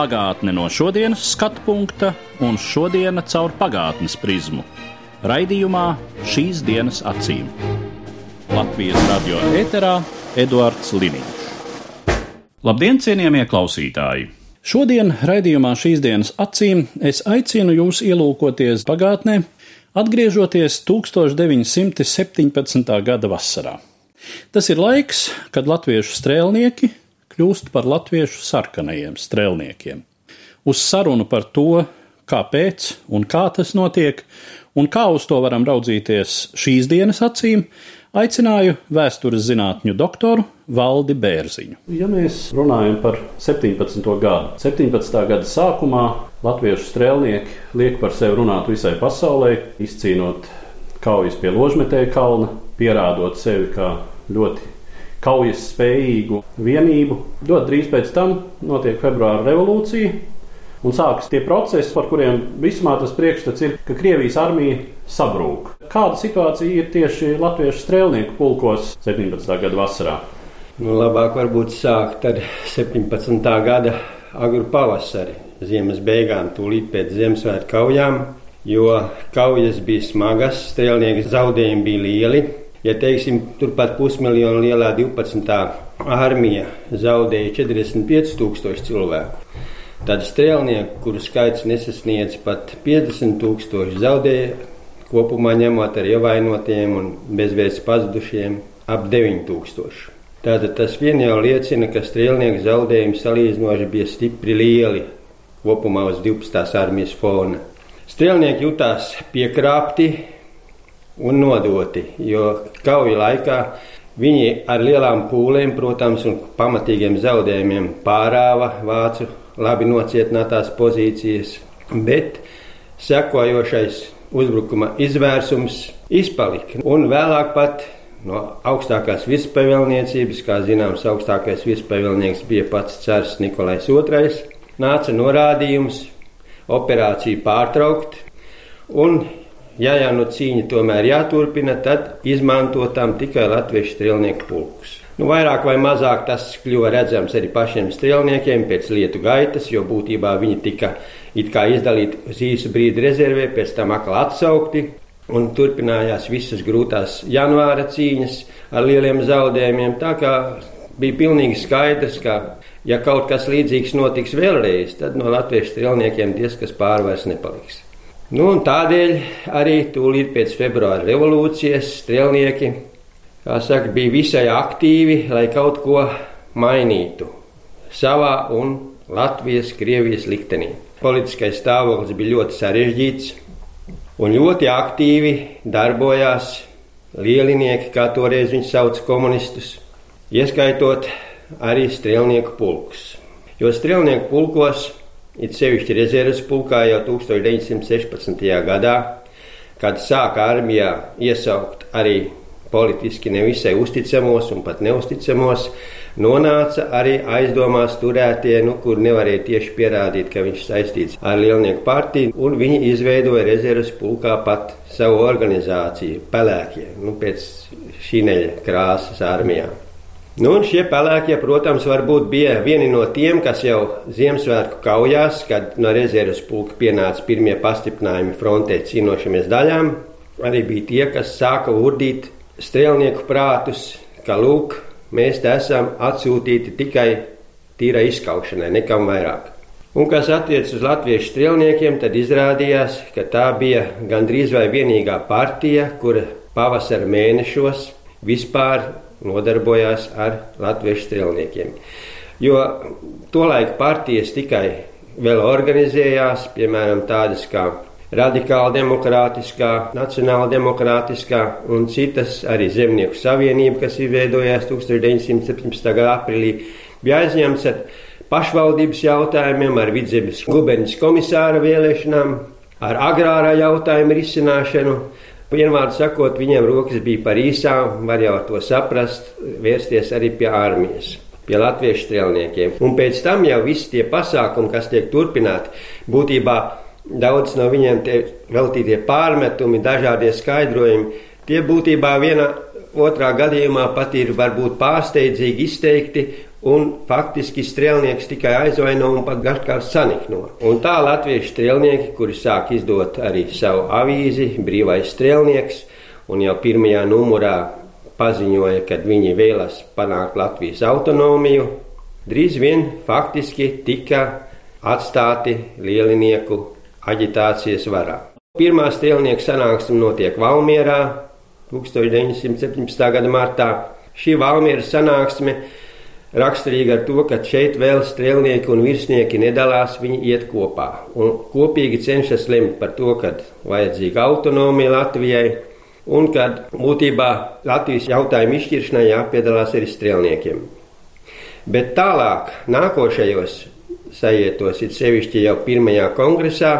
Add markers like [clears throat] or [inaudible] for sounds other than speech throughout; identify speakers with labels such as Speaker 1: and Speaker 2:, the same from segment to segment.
Speaker 1: Pagātne no šodienas skatu punkta un šodienas caur pagātnes prizmu. Raidījumā šīs dienas acīm. Latvijas radio eterā Eduards Liniņš. Labdien, cienījamie klausītāji! Šodien raidījumā šīs dienas acīm es aicinu jūs ielūkoties pagātnē, atgriežoties 1917. gada vasarā. Tas ir laiks, kad latviešu strēlnieki kļūst par latviešu sarkanajiem strēlniekiem. Uz sarunu par to, kāpēc un kā tas notiek, un kā uz to varam raudzīties šīs dienas acīm, aicināju vēstures zinātņu doktoru Valdi Bērziņu. Ja mēs runājam par 17. gadu, 17. gada sākumā latviešu strēlnieki liek par sevi runāt visai pasaulē, izcīnot kaujas pie ložmetēja kalna, pierādot sevi kā ļoti kaujas spējīgu vienību. Ļoti drīz pēc tam notiek februāra revolūcija. Un sākas tie procesi, par kuriem vismā tas priekšstats ir, ka Krievijas armija sabrūk. Kāda situācija ir tieši latviešu strēlnieku pulkos 17. gada vasarā?
Speaker 2: Nu, labāk varbūt sākt ar 17. gada agru pavasari, ziemas beigām, tūlīt pēc Ziemassvētku kaujām, jo kaujas bija smagas, strēlnieku zaudējumi bija lieli. Ja teiksim, turpat pusmiljonu lielā 12. armija zaudēja 45,000 cilvēku, tad strēlnieku, kuru skaits nesasniedz pat 50,000, zaudēja kopumā ņemot ar ievainotiem un bezvēsts pazudušiem ap 9,000. Tātad tas vien jau liecina, ka strēlnieku zaudējumi salīdzinoši bija stipri lieli kopumā uz 12. armijas fona. Strēlnieki jutās piekrāpti un nodoti, jo kauja laikā viņi ar lielām pūlēm, protams, un pamatīgiem zaudējumiem pārāva vācu labi nocietinātās pozīcijas, bet sekojošais uzbrukuma izvērsums izpalika. Un vēlāk pat no augstākās virspavēlniecības, kā zināms, augstākais virspavēlnieks bija pats cērs Nikolais II, nāca norādījums operāciju pārtraukt un ja jau no cīņa tomēr jāturpina, tad izmantotām tikai latviešu strēlnieku pulkus. Nu, vairāk vai mazāk tas kļuva redzams arī pašiem strēlniekiem pēc lietu gaitas, jo būtībā viņi tika izdalīti uz īsu brīdi rezervē, pēc tam atkal atsaukti. Un turpinājās visas grūtās janvāra cīņas ar lieliem zaudējumiem. Tā kā bija pilnīgi skaidrs, ka, ja kaut kas līdzīgs notiks vēlreiz, tad no latviešu strēlniekiem diez kas pārvairs nepaliks. Nu, tādēļ arī tūlīt pēc februāra revolūcijas strēlnieki saka, bija visai aktīvi, lai kaut ko mainītu savā un Latvijas, Krievijas liktenī. Politiskais stāvoklis bija ļoti sarežģīts un ļoti aktīvi darbojās lielinieki, kā toreiz viņus sauc komunistus, ieskaitot arī strēlnieku pulkus. Jo strēlnieku pulkos it sevišķi rezerves pulkā jau 1916. gadā, kad sāka armijā iesaukt arī politiski nevisai uzticamos un pat neusticamos, nonāca arī aizdomās turētie, nu, kur nevarēja tieši pierādīt, ka viņš saistīts ar lielnieku partiju, un viņi izveidoja rezerves pulkā pat savu organizāciju, pelēkie, nu, pēc šineļa krāsas armijā. Nu, un šie pelēkie, protams, varbūt bija vieni no tiem, kas jau Ziemassvētku kaujās, kad no rezerves pulka pienāca pirmie pastiprinājumi frontē cīnošamies daļām, arī bija tie, kas sāka urdīt strēlnieku prātus, ka lūk, mēs te esam atsūtīti tikai tīrai izskaušanai, nekam vairāk. Un kas attiecas uz latviešu strēlniekiem, tad izrādījās, ka tā bija gandrīz vai vienīgā partija, kura pavasara mēnešos vispār nodarbojās ar latviešu strēlniekiem. Jo tolaik partijas tikai vēl organizējās, piemēram, tādas kā radikāla demokrātiskā, nacionāla demokrātiskā un citas arī Zemnieku savienība, kas izveidojās 1917. gada aprīlī, bija aizņemts ar pašvaldības jautājumiem, ar vidzemes guberņas komisāra vēlēšanām. ar agrārā jautājuma risināšanu. Vienvārdu sakot, viņiem rokas bija par īsām, var jau to saprast, vērsties arī pie armijas, pie latviešu strēlniekiem. Un pēc tam jau visi tie pasākumi, kas tiek turpināti, būtībā daudz no viņiem tie veltītie pārmetumi, dažādie skaidrojumi, tie būtībā viena otrā gadījumā pat ir varbūt pārsteidzīgi izteikti Un faktiski strēlnieks tikai aizvaino un pat dažkārt sanikno. Un tā latviešu strēlnieki, kuri sāk izdot arī savu avīzi, brīvais strēlnieks, un jau pirmajā numurā paziņoja, ka viņi vēlas panākt Latvijas autonomiju, drīz vien faktiski tika atstāti lielinieku aģitācijas varā. Pirmā strēlnieku sanāksme notiek Valmierā 1917. gada martā. Šī Valmieras sanāksme Raksturīgi ar to, ka šeit vēl strēlnieki un virsnieki nedalās, viņi iet kopā un kopīgi cenšas lemt par to, ka vajadzīga autonomija Latvijai un ka būtībā Latvijas jautājumu izšķiršanai jāpiedalās arī strēlniekiem. Bet tālāk, nākošajos sajietos, ir sevišķi jau pirmajā kongresā,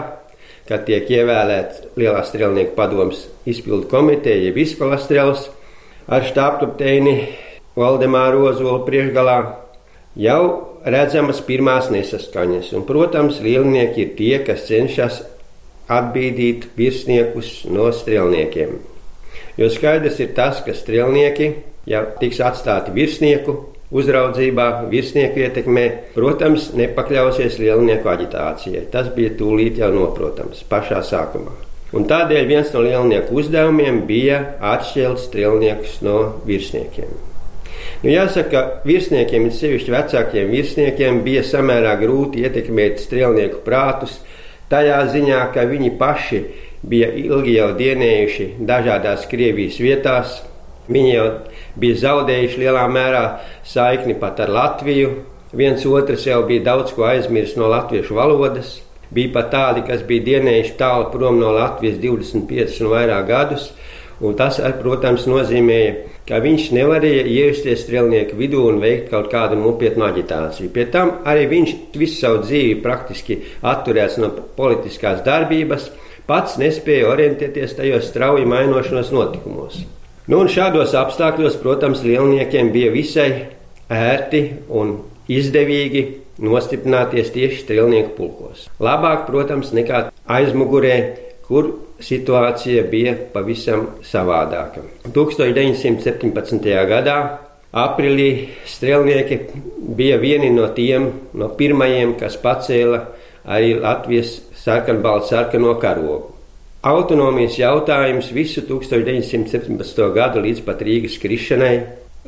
Speaker 2: kad tiek ievēlēts Lielā strēlnieku padomas izpildu komiteja, jeb izkolastrēls ar štābkapteini Valdemāra Ozola priekšgalā jau redzamas pirmās nesaskaņas, un, protams, lielnieki ir tie, kas cenšas atbīdīt virsniekus no strēlniekiem. Jo skaidrs ir tas, ka strēlnieki, ja tiks atstāti virsnieku uzraudzībā, virsnieku ietekmē, protams, nepakļausies lielnieku aģitācijai. Tas bija tūlīt jau noprotams pašā sākumā. Un tādēļ viens no lielnieku uzdevumiem bija atšķirt strēlniekus no virsniekiem. Nu, jāsaka, virsniekiem, it sevišķi vecākiem virsniekiem, bija samērā grūti ietekmēt strēlnieku prātus, tajā ziņā, ka viņi paši bija ilgi jau dienējuši dažādās Krievijas vietās. Viņi jau bija zaudējuši lielā mērā saikni pat ar Latviju. Viens otrs jau bija daudz ko aizmirsis no latviešu valodas. Bija pat tādi, kas bija dienējuši tālu prom no Latvijas 25 un vairāk gadus. Un tas, protams, nozīmēja, ka viņš nevarēja iesties strēlnieku vidū un veikt kaut kādu nopietnu aģitāciju. Pie tam arī viņš visu savu dzīvi praktiski atturējās no politiskās darbības, pats nespēja orientēties tajos strauji mainošanos notikumos. Nu, šādos apstākļos, protams, lielniekiem bija visai ērti un izdevīgi nostiprināties tieši strēlnieku pulkos. Labāk, protams, nekā aizmugurē kur situācija bija pavisam savādāka. 1917. gadā aprīlī strēlnieki bija vieni no tiem, no pirmajiem, kas pacēla arī Latvijas sarkanbaltu sarkano karogu. Autonomijas jautājums visu 1917. gadu līdz pat Rīgas krišanai,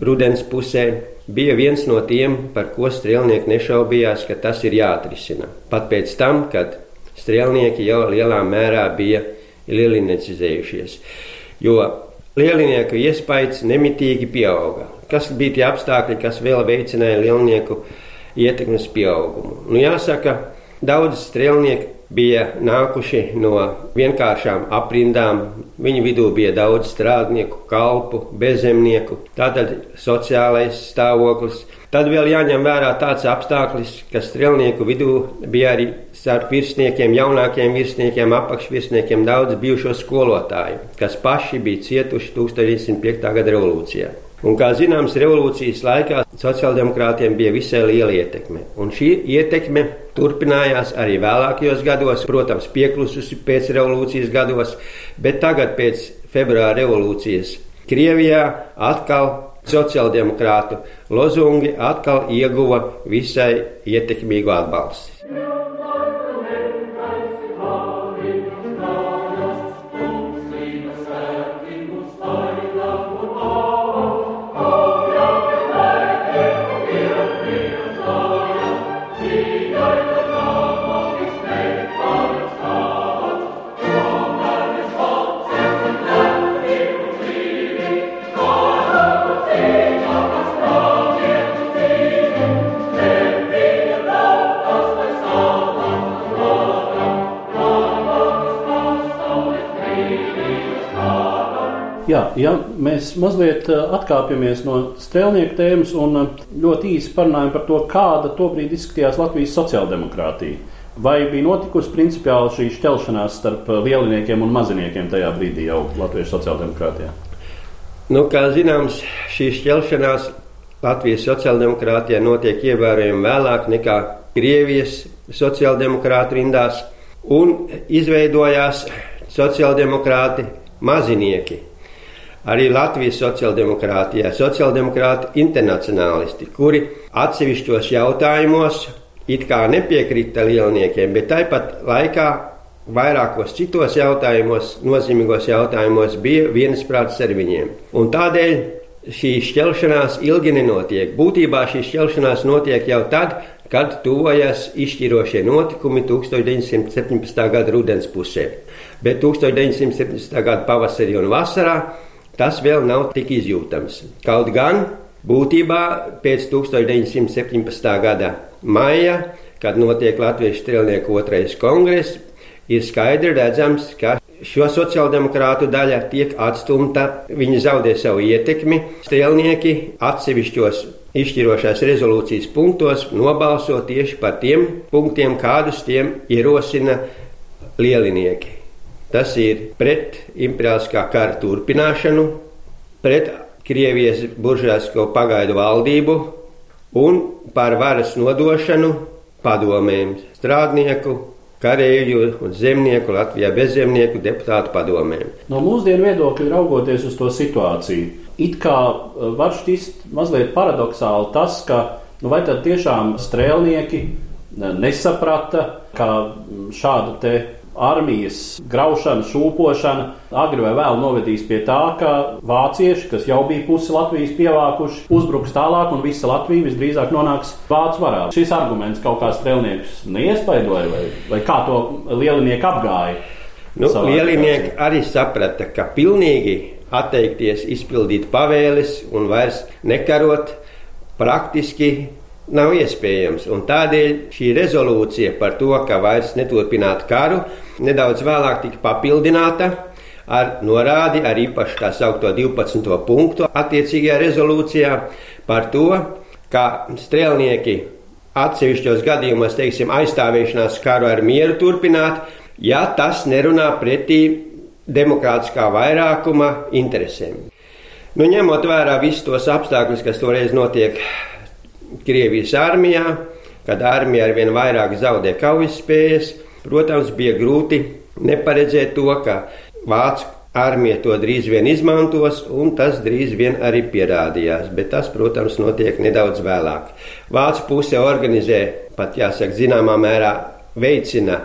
Speaker 2: rudens pusē, bija viens no tiem, par ko strēlnieki nešaubījās, ka tas ir jāatrisina. Pat pēc tam, kad strēlnieki jau lielā mērā bija lielinecizējušies. Jo lielinieku iespējas nemitīgi pieauga. Kas bija tie apstākļi, kas vēl veicināja lielnieku ietekmes pieaugumu? Nu, jāsaka, daudz strēlnieku bija nākuši no vienkāršām aprindām. Viņu vidū bija daudz strādnieku, kalpu, bezemnieku, tātad sociālais stāvoklis. Tad vēl jāņem vērā tāds apstākļis, ka strēlnieku vidū bija arī starp virsniekiem, jaunākiem virsniekiem, apakšvirsniekiem daudz bijušo skolotāju, kas paši bija cietuši 1905. gada revolūcijā. Un, kā zināms, revolūcijas laikā sociāldemokrātiem bija visai liela ietekme. Un šī ietekme turpinājās arī vēlākajos gados, protams, pieklususi pēc revolūcijas gados, bet tagad pēc februāra revolūcijas Krievijā atkal sociāldemokrātu lozungi atkal ieguva visai ietekmīgu atbalstu.
Speaker 1: Ja mēs mazliet eh, atkāpjamies no strēlnieku tēmas un eh, ļoti īsi parunājam par to, kāda tobrīd izskatījās Latvijas sociāldemokrātija. Vai bija notikusi principiāli šī šķelšanās starp lieliniekiem un maziniekiem tajā brīdī jau Latvijas sociāldemokrātijā?
Speaker 2: Nu, kā zināms, šī šķelšanās Latvijas sociāldemokrātijā notiek ievērojami vēlāk nekā Krievijas sociāldemokrātu rindās, un izveidojās sociāldemokrāti mazinieki. Arī Latvijas sociāldemokrātijā, sociāldemokrāti internacionālisti, kuri atsevišķos jautājumos it kā nepiekrita lielniekiem, bet tāpat laikā vairākos citos jautājumos, nozīmīgos jautājumos, bija viensprāts ar viņiem. Un tādēļ šī šķelšanās ilgi nenotiek. Būtībā šī šķelšanās notiek jau tad, kad tuvojas izšķirošie notikumi 1917. gada rudens pusē. Bet 1917. gada pavasarī un vasarā tas vēl nav tik izjūtams. Kaut gan būtībā pēc 1917. gada maija, kad notiek Latvijas strēlnieku otrais kongress, ir skaidri redzams, ka šo sociāldemokrātu daļa tiek atstumta, viņi zaudē savu ietekmi. Strēlnieki atsevišķos izšķirošās rezolūcijas punktos nobalso tieši par tiem punktiem, kādus tiem ierosina lielinieki. Tas ir pret imperiāliskā kara turpināšanu, pret Krievijas buržāsko pagaidu valdību, un par varas nodošanu padomēm strādnieku, kareivju un zemnieku, Latvijā bezzemnieku deputātu padomēm.
Speaker 1: No mūsdienu viedokļa raugoties uz to situāciju, it kā eh, var šķist mazliet paradoxāli tas, ka nu, vai tad tiešām strēlnieki nesaprata, ka šāda te armijas graušana, šūpošana agri vai vēl novedīs pie tā, ka vācieši, kas jau bija pusi Latvijas pievākuši, uzbruks tālāk un visa Latvija visdrīzāk nonāks vācu varā. Šis arguments kaut kā strēlniekus neiespaidoja vai, vai kā to lielinieki apgāja?
Speaker 2: Nu, lielinieki arī saprata, ka pilnīgi atteikties izpildīt pavēles un vairs nekarot praktiski nav iespējams. Un tādēļ šī rezolūcija par to, ka vairs neturpināt karu, nedaudz vēlāk tika papildināta ar norādi ar īpaši tā saukto 12. punktu attiecīgajā rezolūcijā par to, ka strēlnieki atsevišķos gadījumos, teiksim, aizstāvēšanās karu ar mieru turpināt, ja tas nerunā pretī demokrātiskā vairākuma interesēm. Nu, ņemot vērā visus tos apstākļus, kas toreiz notiek Krievijas armijā, kad armija arvien vairāk zaudē kaujas spējas. Protams, bija grūti neparedzēt to, ka vācu armija to drīz vien izmantos, un tas drīz vien arī pierādījās. Bet tas, protams, notiek nedaudz vēlāk. Vācu puse organizē, pat jāsaka, zināmā mērā veicina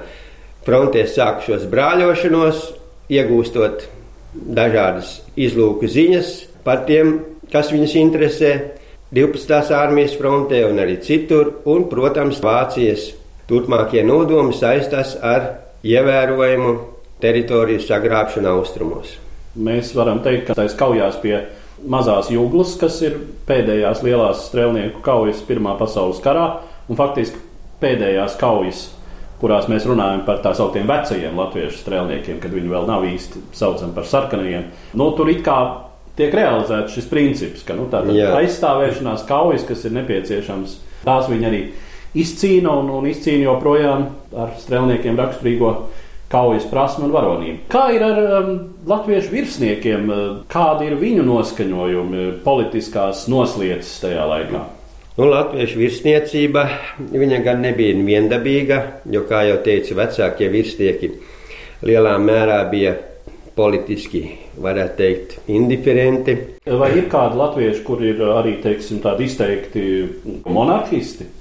Speaker 2: frontē sākušos brāļošanos, iegūstot dažādas izlūku ziņas par tiem, kas viņus interesē. 12. armijas frontē un arī citur, un, protams, Vācijas turpmākie nodomi saistās ar ievērojumu teritoriju sagrābšanu austrumos.
Speaker 1: Mēs varam teikt, ka tais kaujās pie mazās jūglas, kas ir pēdējās lielās strēlnieku kaujas Pirmā pasaules karā, un faktiski pēdējās kaujas, kurās mēs runājam par tā sauktiem vecajiem latviešu strēlniekiem, kad viņi vēl nav īsti saucami par sarkanajiem. Nu, tur it kā tiek realizēts šis princips, ka nu, aizstāvēšanās kaujas, kas ir nepieciešams, tās viņi arī izcīna un, un izcīna joprojām ar strēlniekiem raksturīgo kaujas prasmu un varonību. Kā ir ar um, latviešu virsniekiem, kādi ir viņu noskaņojumi, politiskās noslēdzes tajā laikā?
Speaker 2: Nu, latviešu virsniecība gan nebija viendabīga, jo, kā jau teicu, vecākie virsnieki lielā mērā bija politiski, varētu teikt, indiferenti.
Speaker 1: Vai ir kādi latvieši, kur ir arī teiksim, tādi izteikti monarhisti?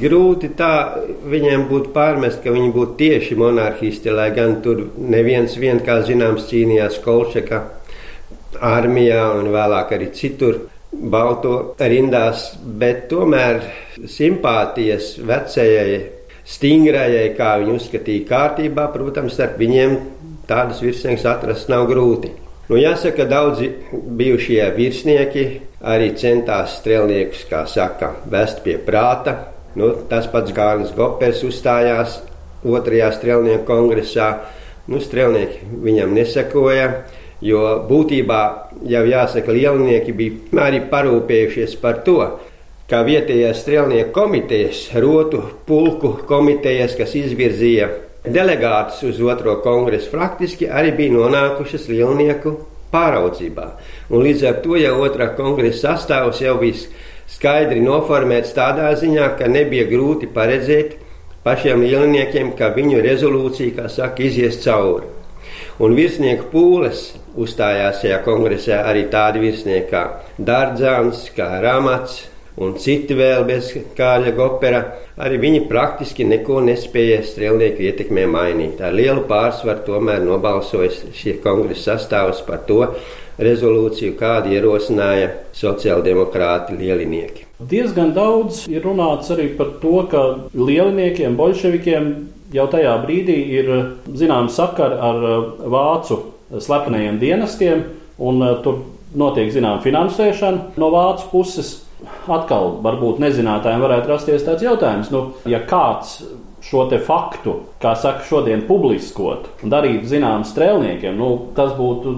Speaker 2: Grūti tā viņiem būtu pārmest, ka viņi būtu tieši monarhisti, lai gan tur neviens, vien, kā zināms, cīnījās Kolčeka armijā un vēlāk arī citur. Balto rindās, bet tomēr simpātijas vecajai, stingrajai, kā viņi uzskatīja, kārtībā, protams, starp viņiem Tādas virsniekus atrast nav grūti. Nu, jāsaka, daudzi bijušie virsnieki arī centās strēlniekus, kā saka, vest pie prāta. Nu, tas pats Gārnis Gopers uzstājās otrajā strēlnieku kongresā. Nu, strēlnieki viņam nesakoja, jo būtībā jau jāsaka, lielnieki bija arī parūpējušies par to, kā vietējās strēlnieku komitejas, rotu pulku komitejas, kas izvirzīja delegātus uz otro kongresu, faktiski arī bija nonākušas lielnieku pāraudzībā. Un līdz ar to jau otrā kongresa sastāvs jau bija skaidri noformēts tādā ziņā, ka nebija grūti paredzēt pašiem lielniekiem, ka viņu rezolūcija, kā saka, izies cauri. Un virsnieku pūles uzstājās šajā kongresā arī tādi virsnieki kā Dārdzāns, kā Ramats, un citi vēl bez kāļa gopera, arī viņi praktiski neko nespēja strēlnieku ietekmē mainīt. Ar lielu pārsvaru tomēr nobalsojas šie kongresa sastāvs par to rezolūciju, kādu ierosināja sociāldemokrāti lielinieki.
Speaker 1: Diezgan daudz ir runāts arī par to, ka lieliniekiem, bolševikiem jau tajā brīdī ir zināms sakari ar vācu slepenajiem dienestiem, un tur notiek zināma finansēšana no vācu puses atkal, varbūt nezinātājiem varētu rasties tāds jautājums, nu, ja kāds šo faktu, kā saka, šodien publiskot un darīt zinām strēlniekiem, nu, tas būtu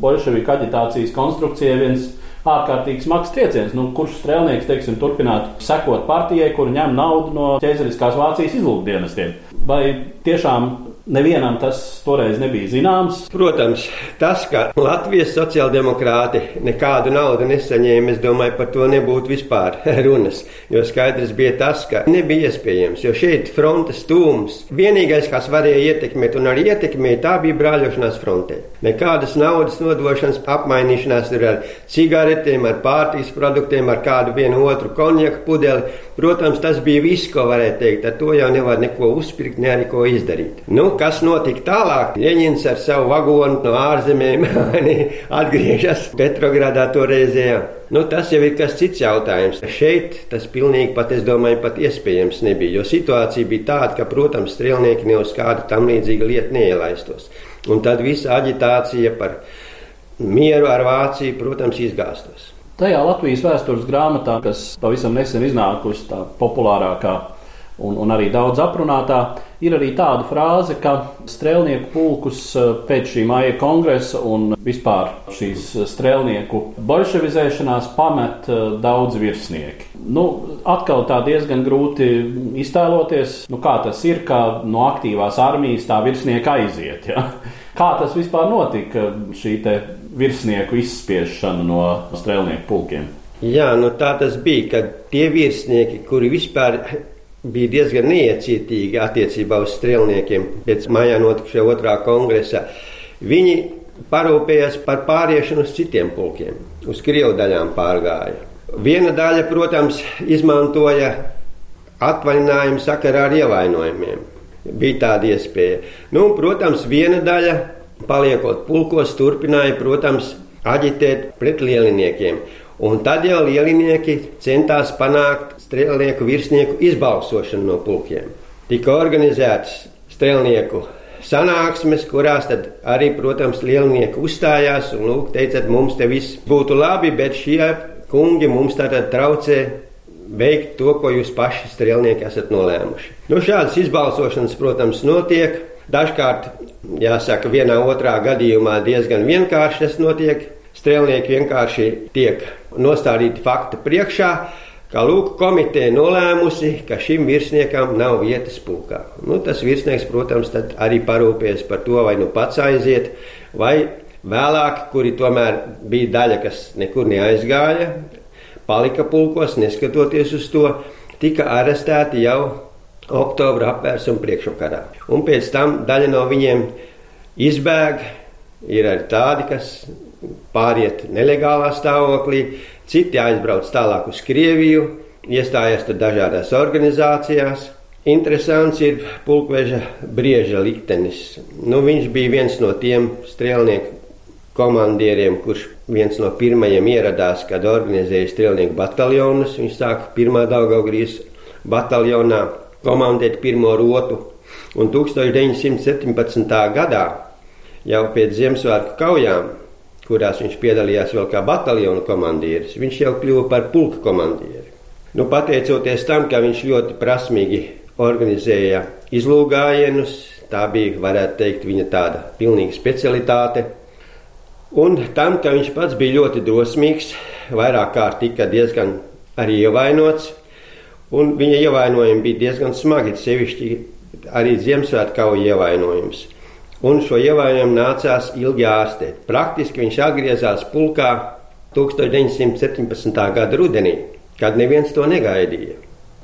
Speaker 1: bolševiku aģitācijas konstrukcijai viens ārkārtīgi smags trieciens. Nu, kurš strēlnieks, teiksim, turpinātu sekot partijai, kur ņem naudu no ķēzariskās Vācijas izlūkdienestiem? Vai tiešām Nevienam tas toreiz nebija zināms.
Speaker 2: Protams, tas, ka Latvijas sociāldemokrāti nekādu naudu nesaņēma, es domāju, par to nebūtu vispār [laughs] runas. Jo skaidrs bija tas, ka nebija iespējams, jo šeit frontes tūms vienīgais, kas varēja ietekmēt un arī ietekmēt, tā bija brāļošanās frontē. Nekādas naudas nodošanas, apmainīšanās ar cigaretēm, ar pārtīks produktiem, ar kādu vienu otru konjaku pudeli. Protams, tas bija viss, ko varēja teikt. Ar to jau nevar neko uzpirkt, ne arī ko izdarīt. Nu, kas notika tālāk? Ļeņins ar savu vagonu no ārzemēm [laughs] atgriežas Petrogradā toreizējā. Nu, tas jau ir kas cits jautājums. Šeit tas pilnīgi pat, es domāju, pat iespējams nebija. Jo situācija bija tāda, ka, protams, strēlnieki ne uz kādu tam līdzīgu lietu neielaistos. Un tad visa aģitācija par mieru ar Vāciju, protams, izgāstos.
Speaker 1: Tajā Latvijas vēstures grāmatā, kas pavisam nesen iznākusi, tā populārākā un, un arī daudz aprunātā, ir arī tāda frāze, ka strēlnieku pulkus eh, pēc šī maija kongresa un vispār šīs strēlnieku bolševizēšanās pamet eh, daudz virsnieki. Nu, atkal tā diezgan grūti iztēloties, nu, kā tas ir, ka no aktīvās armijas tā virsnieka aiziet. Ja? Kā tas vispār notika, šī virsnieku izspiešanu no strēlnieku pulkiem.
Speaker 2: Jā, nu tā tas bija, kad tie virsnieki, kuri vispār bija diezgan neiecietīgi attiecībā uz strēlniekiem pēc mājā notikušā otrā kongresa, viņi parūpējās par pāriešanu uz citiem pulkiem, uz krievu daļām pārgāja. Viena daļa, protams, izmantoja atvaļinājumu sakarā ar ievainojumiem. Bija tāda iespēja. Nu, protams, viena daļa paliekot pulkos, turpināja, protams, aģitēt pret lieliniekiem. Un tad jau lielinieki centās panākt strēlnieku virsnieku izbalsošanu no pulkiem. Tika organizētas strēlnieku sanāksmes, kurās arī, protams, lielnieki uzstājās un lūk, teicat, mums te viss būtu labi, bet šie kungi mums tātad traucē veikt to, ko jūs paši strēlnieki esat nolēmuši. Nu, šādas izbalsošanas, protams, notiek. Dažkārt, jāsaka, vienā otrā gadījumā diezgan vienkārši tas notiek. Strēlnieki vienkārši tiek nostādīti faktu priekšā, ka lūk, komiteja nolēmusi, ka šim virsniekam nav vietas pulkā. Nu, tas virsnieks, protams, arī parūpēs par to, vai nu pats aiziet, vai vēlāk, kuri tomēr bija daļa, kas nekur neaizgāja, palika pulkos, neskatoties uz to, tika arestēti jau oktobra apvērsuma priekšvakarā. Un pēc tam daļa no viņiem izbēg. Ir arī tādi, kas pāriet nelegālā stāvoklī, citi aizbrauc tālāk uz Krieviju, iestājas tur dažādās organizācijās. Interesants ir pulkveža brieža liktenis. Nu, viņš bija viens no tiem strēlnieku komandieriem, kurš viens no pirmajiem ieradās, kad organizēja strēlnieku bataljonus. Viņš sāka pirmā Daugaugrijas bataljonā komandēt pirmo rotu. Un 1917. gadā, jau pēc Ziemassvētku kaujām, kurās viņš piedalījās vēl kā bataljonu komandieris, viņš jau kļuva par pulka komandieri. Nu, pateicoties tam, ka viņš ļoti prasmīgi organizēja izlūgājienus, tā bija, varētu teikt, viņa tāda pilnīga specialitāte. Un tam, ka viņš pats bija ļoti drosmīgs, vairāk kārt tika diezgan arī ievainots, un viņa ievainojumi bija diezgan smagi, sevišķi arī Ziemassvētku kauja ievainojums. Un šo ievainojumu nācās ilgi ārstēt. Praktiski viņš atgriezās pulkā 1917. gada rudenī, kad neviens to negaidīja.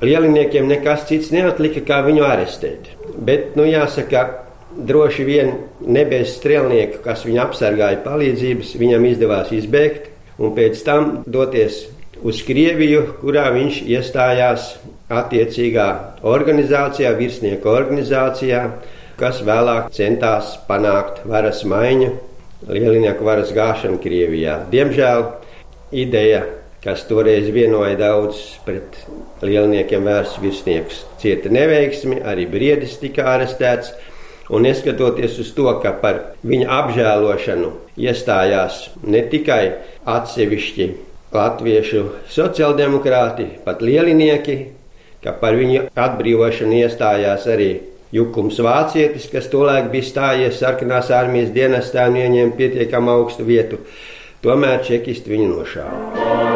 Speaker 2: Lieliniekiem nekas cits neatlika, kā viņu arestēt. Bet, nu, jāsaka, droši vien ne bez strēlnieka, kas viņu apsargāja palīdzības, viņam izdevās izbēgt un pēc tam doties uz Krieviju, kurā viņš iestājās attiecīgā organizācijā, virsnieku organizācijā, kas vēlāk centās panākt varas maiņu, lielinieku varas gāšanu Krievijā. Diemžēl ideja, kas toreiz vienoja daudzus pret lieliniekiem vērsts virsniekus, cieta neveiksmi, arī briedis tika arestēts. Un neskatoties uz to, ka par viņa apžēlošanu iestājās ne tikai atsevišķi latviešu sociāldemokrāti, pat lielinieki, ka par viņu atbrīvošanu iestājās arī Jukums Vācietis, kas tolaik bija stājies sarkanās armijas dienestā un ieņēma pietiekami augstu vietu. Tomēr čekisti viņu nošāva.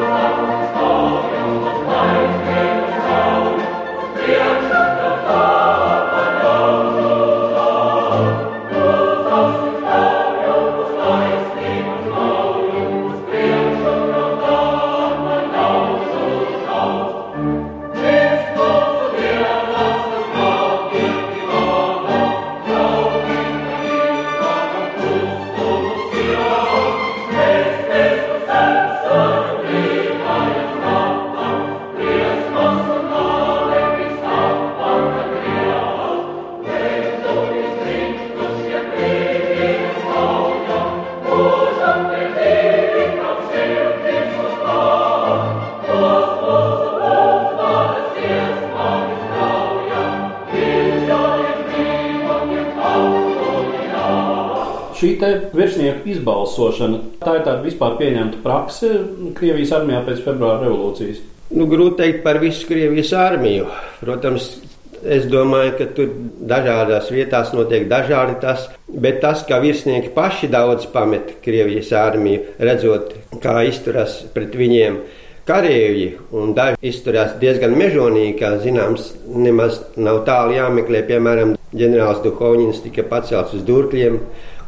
Speaker 1: Virsnieku izbalsošana, tā ir tāda vispār pieņemta prakse Krievijas armijā pēc februāra revolūcijas.
Speaker 2: Nu, grūti teikt par visu Krievijas armiju. Protams, es domāju, ka tur dažādās vietās notiek dažādi tas, bet tas, ka virsnieki paši daudz pamet Krievijas armiju, redzot, kā izturas pret viņiem karavīri, un daži izturās diezgan mežonīgi, kā zināms, nemaz nav tālu jāmeklē. Piemēram, ģenerālis Duhovņins tika pacelts uz durkļiem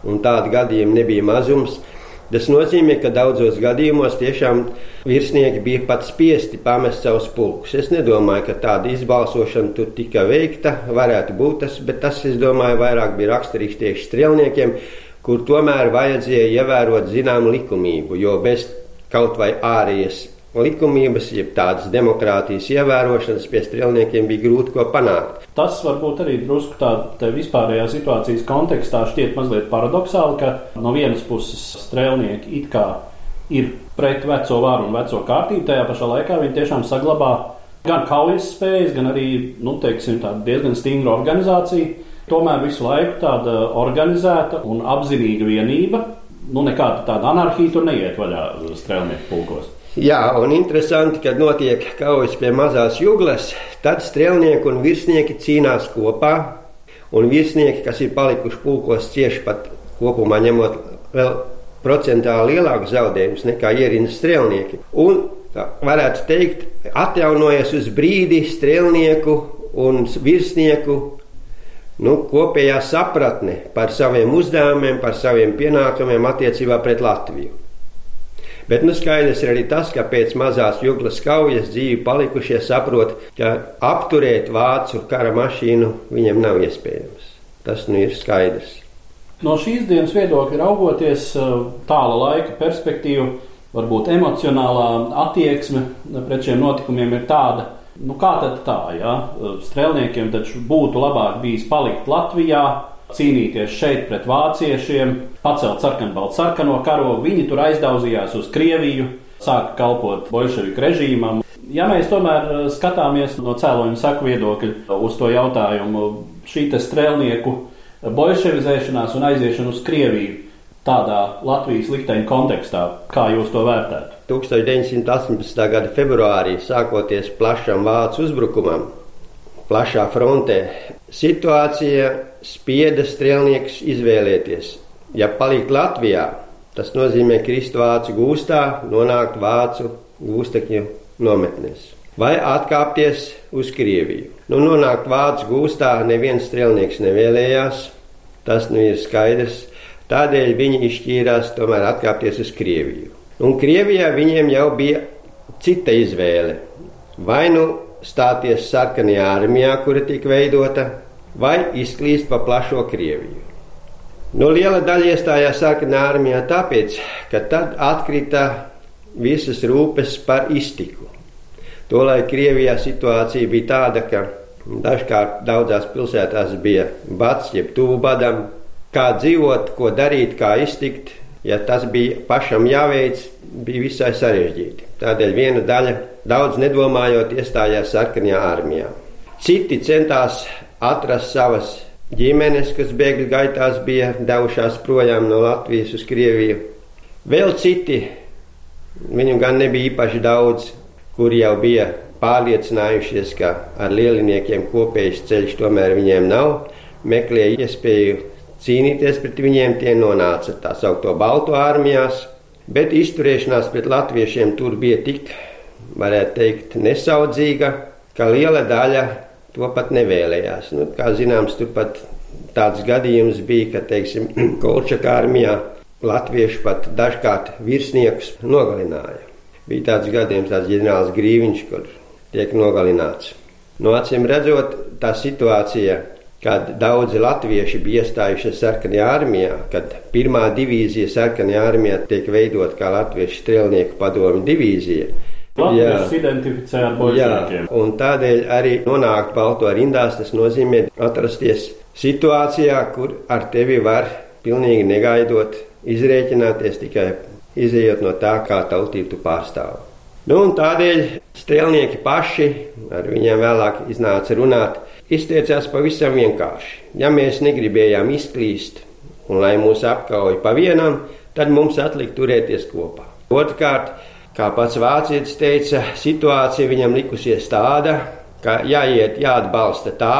Speaker 2: un tādu gadījumu nebija mazums. Tas nozīmē, ka daudzos gadījumos tiešām virsnieki bija pat spiesti pamest savus pulkus. Es nedomāju, ka tāda izbalsošana tur tika veikta, varētu būt tas, bet tas, es domāju, vairāk bija raksturīgs tieši strēlniekiem, kur tomēr vajadzēja ievērot zināmu likumību, jo bez kaut vai ārējas likumības, jeb tādas demokrātijas ievērošanas pie strēlniekiem bija grūti ko panākt.
Speaker 1: Tas varbūt arī drusku tādā vispārējā situācijas kontekstā šķiet mazliet paradoxāli, ka no vienas puses strēlnieki it kā ir pret veco varu un veco kārtību, tajā pašā laikā viņi tiešām saglabā gan kaujas spējas, gan arī nu, teiksim, diezgan stingra organizācija. Tomēr visu laiku tāda organizēta un apzinīga vienība, nu nekāda tāda anarhija tur neiet vaļā strēlnieku pulkos.
Speaker 2: Jā, un interesanti, kad notiek kaujas pie mazās jūglas, tad strēlnieki un virsnieki cīnās kopā. Un virsnieki, kas ir palikuši pulkos, cieši pat kopumā ņemot vēl procentāli lielākus zaudējumus nekā ierindas strēlnieki. Un varētu teikt, atjaunojas uz brīdi strēlnieku un virsnieku nu, kopējā sapratne par saviem uzdevumiem, par saviem pienākumiem attiecībā pret Latviju. Bet nu, skaidrs ir arī tas, ka pēc mazās jūglas kaujas dzīvi palikušie saprot, ka apturēt vācu kara mašīnu viņam nav iespējams. Tas nu ir skaidrs.
Speaker 1: No šīs dienas viedokļa raugoties, eh, tāla laika perspektīva, varbūt emocionālā attieksme pret šiem notikumiem ir tāda, nu kā tad tā, ja? Strēlniekiem taču būtu labāk bijis palikt Latvijā, cīnīties šeit pret vāciešiem, pacelt sarkanbaltu sarkano karogu. Viņi tur aizdaudzījās uz Krieviju, sāka kalpot bolševiku režīmam. Ja mēs tomēr eh, skatāmies no cēloņa saku viedokļa uz to jautājumu, šī strēlnieku bolševizēšanās un aiziešana uz Krieviju tādā Latvijas likteņa kontekstā, kā jūs to vērtētu?
Speaker 2: 1918. gada februārī, sākoties plašam vācu uzbrukumam, plašā frontē, situācija spieda strēlniekus izvēlēties. Ja palikt Latvijā, tas nozīmē krist vācu gūstā, nonākt vācu gūstekņu nometnēs, vai atkāpties uz Krieviju. Nu, nonākt vācu gūstā neviens strēlnieks nevēlējās, tas nu ir skaidrs. Tādēļ viņi izšķīrās tomēr atkāpties uz Krieviju. Un Krievijā viņiem jau bija cita izvēle. Vai nu stāties sarkanajā armijā, kura tika veidota, vai izklīst pa plašo Krieviju. No liela daļa iestājās sarkanā armijā tāpēc, ka tad atkrita visas rūpes par iztiku. Tolēļ Krievijā situācija bija tāda, ka dažkārt daudzās pilsētās bija bats, jeb tuvu badam, kā dzīvot, ko darīt, kā iztikt. Ja tas bija pašam jāveic, bija visai sarežģīti. Tādēļ viena daļa, daudz nedomājot, iestājās sarkanajā armijā. Citi centās atrast savas ģimenes, kas bēgļu gaitās bija devušās projām no Latvijas uz Krieviju. Vēl citi, viņu gan nebija īpaši daudz, kuri jau bija pārliecinājušies, ka ar lieliniekiem kopējs ceļš tomēr viņiem nav, meklēja iespēju cīnīties pret viņiem, tie nonāca tā saucamo Baltu armijās, bet izturēšanās pret latviešiem tur bija tik, varētu teikt, nesaudzīga, ka liela daļa to pat nevēlējās. Nu, kā zināms, tur pat tāds gadījums bija, ka, teiksim, [clears throat] Kolčaka armijā latvieši pat dažkārt virsniekus nogalināja. Bija tāds gadījums, tāds ģenerālis Grīviņš, kur tiek nogalināts. No acīm redzot, tā situācija kad daudzi latvieši bija iestājušies sarkanajā armijā, kad pirmā divīzija sarkanajā armijā tiek veidot kā latviešu strēlnieku padomu divīzija.
Speaker 1: Latvijas ar bolševikiem.
Speaker 2: Un tādēļ arī nonākt balto rindās, tas nozīmē atrasties situācijā, kur ar tevi var pilnīgi negaidot izrēķināties tikai izējot no tā, kā tautību tu pārstāvi. Nu, un tādēļ strēlnieki paši, ar viņiem vēlāk iznāca runāt, izteicās pavisam vienkārši. Ja mēs negribējām izklīst un lai mūs apkauj pa vienam, tad mums atlika turēties kopā. Otrkārt, kā pats vācietis teica, situācija viņam likusies tāda, ka jāiet jāatbalsta tā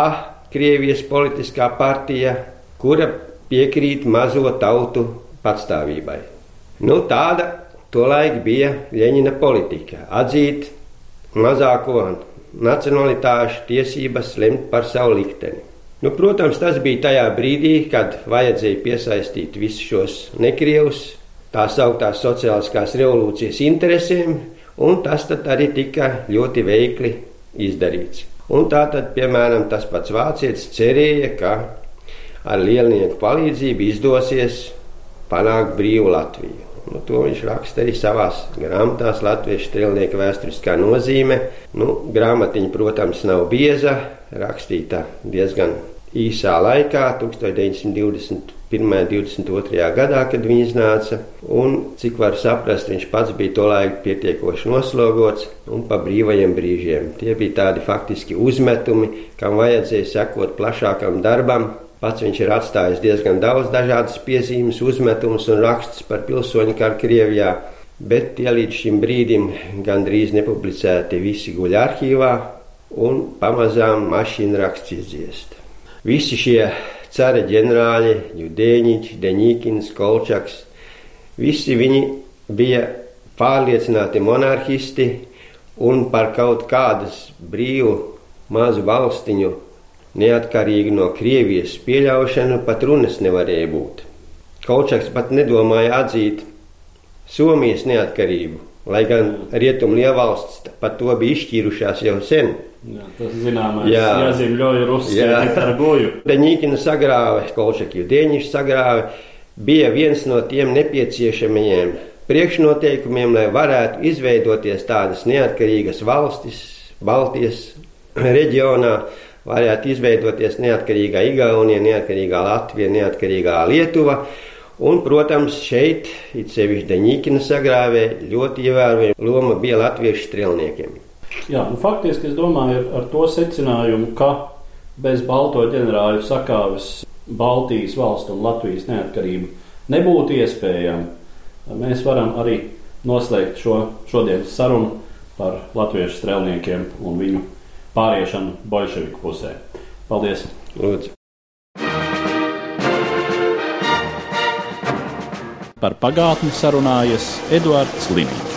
Speaker 2: Krievijas politiskā partija, kura piekrīt mazo tautu patstāvībai. Nu, tāda tolaik bija Ļeņina politika - atzīt mazāko nacionalitāšu tiesības lemt par savu likteni. Nu, protams, tas bija tajā brīdī, kad vajadzēja piesaistīt visus šos nekrievus, tā sauktās sociāliskās revolūcijas interesēm, un tas arī tika ļoti veikli izdarīts. Un tā tad, piemēram, tas pats vācietis cerēja, ka ar lielnieku palīdzību izdosies panākt brīvu Latviju. Nu, to viņš raksta arī savā grāmatā, Latvijas strēlnieka vēsturiskā nozīme. Nu, grāmatiņa, protams, nav bieza, rakstīta diezgan īsā laikā, 1921. un 22. gadā, kad viņa iznāca. Un, cik var saprast, viņš pats bija to laiku pietiekoši noslogots un pa brīvajiem brīžiem. Tie bija tādi faktiski uzmetumi, kam vajadzēja sekot plašākam darbam, Pats viņš ir atstājis diezgan daudz dažādas piezīmes, uzmetumus un rakstus par pilsoņu karu Krievijā, bet tie līdz šim brīdim gandrīz nepublicēti visi guļ arhīvā un pamazām mašīna raksts izdziest. Visi šie cara ģenerāļi, Judēņiķi, Deņīkins, Kolčaks, visi viņi bija pārliecināti monarhisti un par kaut kādas brīvu mazu valstiņu Neatkarīgi no Krievijas pieļaušana pat runas nevarēja būt. Kaučaks pat nedomāja atzīt Somijas neatkarību, lai gan rietumu lielvalsts par to bija izšķīrušās jau sen.
Speaker 1: Jā, tas zināmais jā. jāzīmļoja Rusija ar goju.
Speaker 2: Deņīkina sagrāve, Kolčaki Dēņš sagrāve, bija viens no tiem nepieciešamajiem priekšnoteikumiem, lai varētu izveidoties tādas neatkarīgas valstis Baltijas reģionā, varētu izveidoties neatkarīgā Igaunija, neatkarīgā Latvija, neatkarīgā Lietuva. Un, protams, šeit, it sevišķi Daņīkina sagrāvē, ļoti ievērojama loma bija latviešu strēlniekiem.
Speaker 1: Jā, nu, faktiski es domāju ar to secinājumu, ka bez Balto ģenerāļu sakāves Baltijas valstu un Latvijas neatkarība nebūtu iespējama. Mēs varam arī noslēgt šo šodienas sarunu par latviešu strēlniekiem un viņu pāriešanu bolševiku pusē. Paldies!
Speaker 2: Lūdzu.
Speaker 1: Par pagātni sarunājas Eduards Līniņš.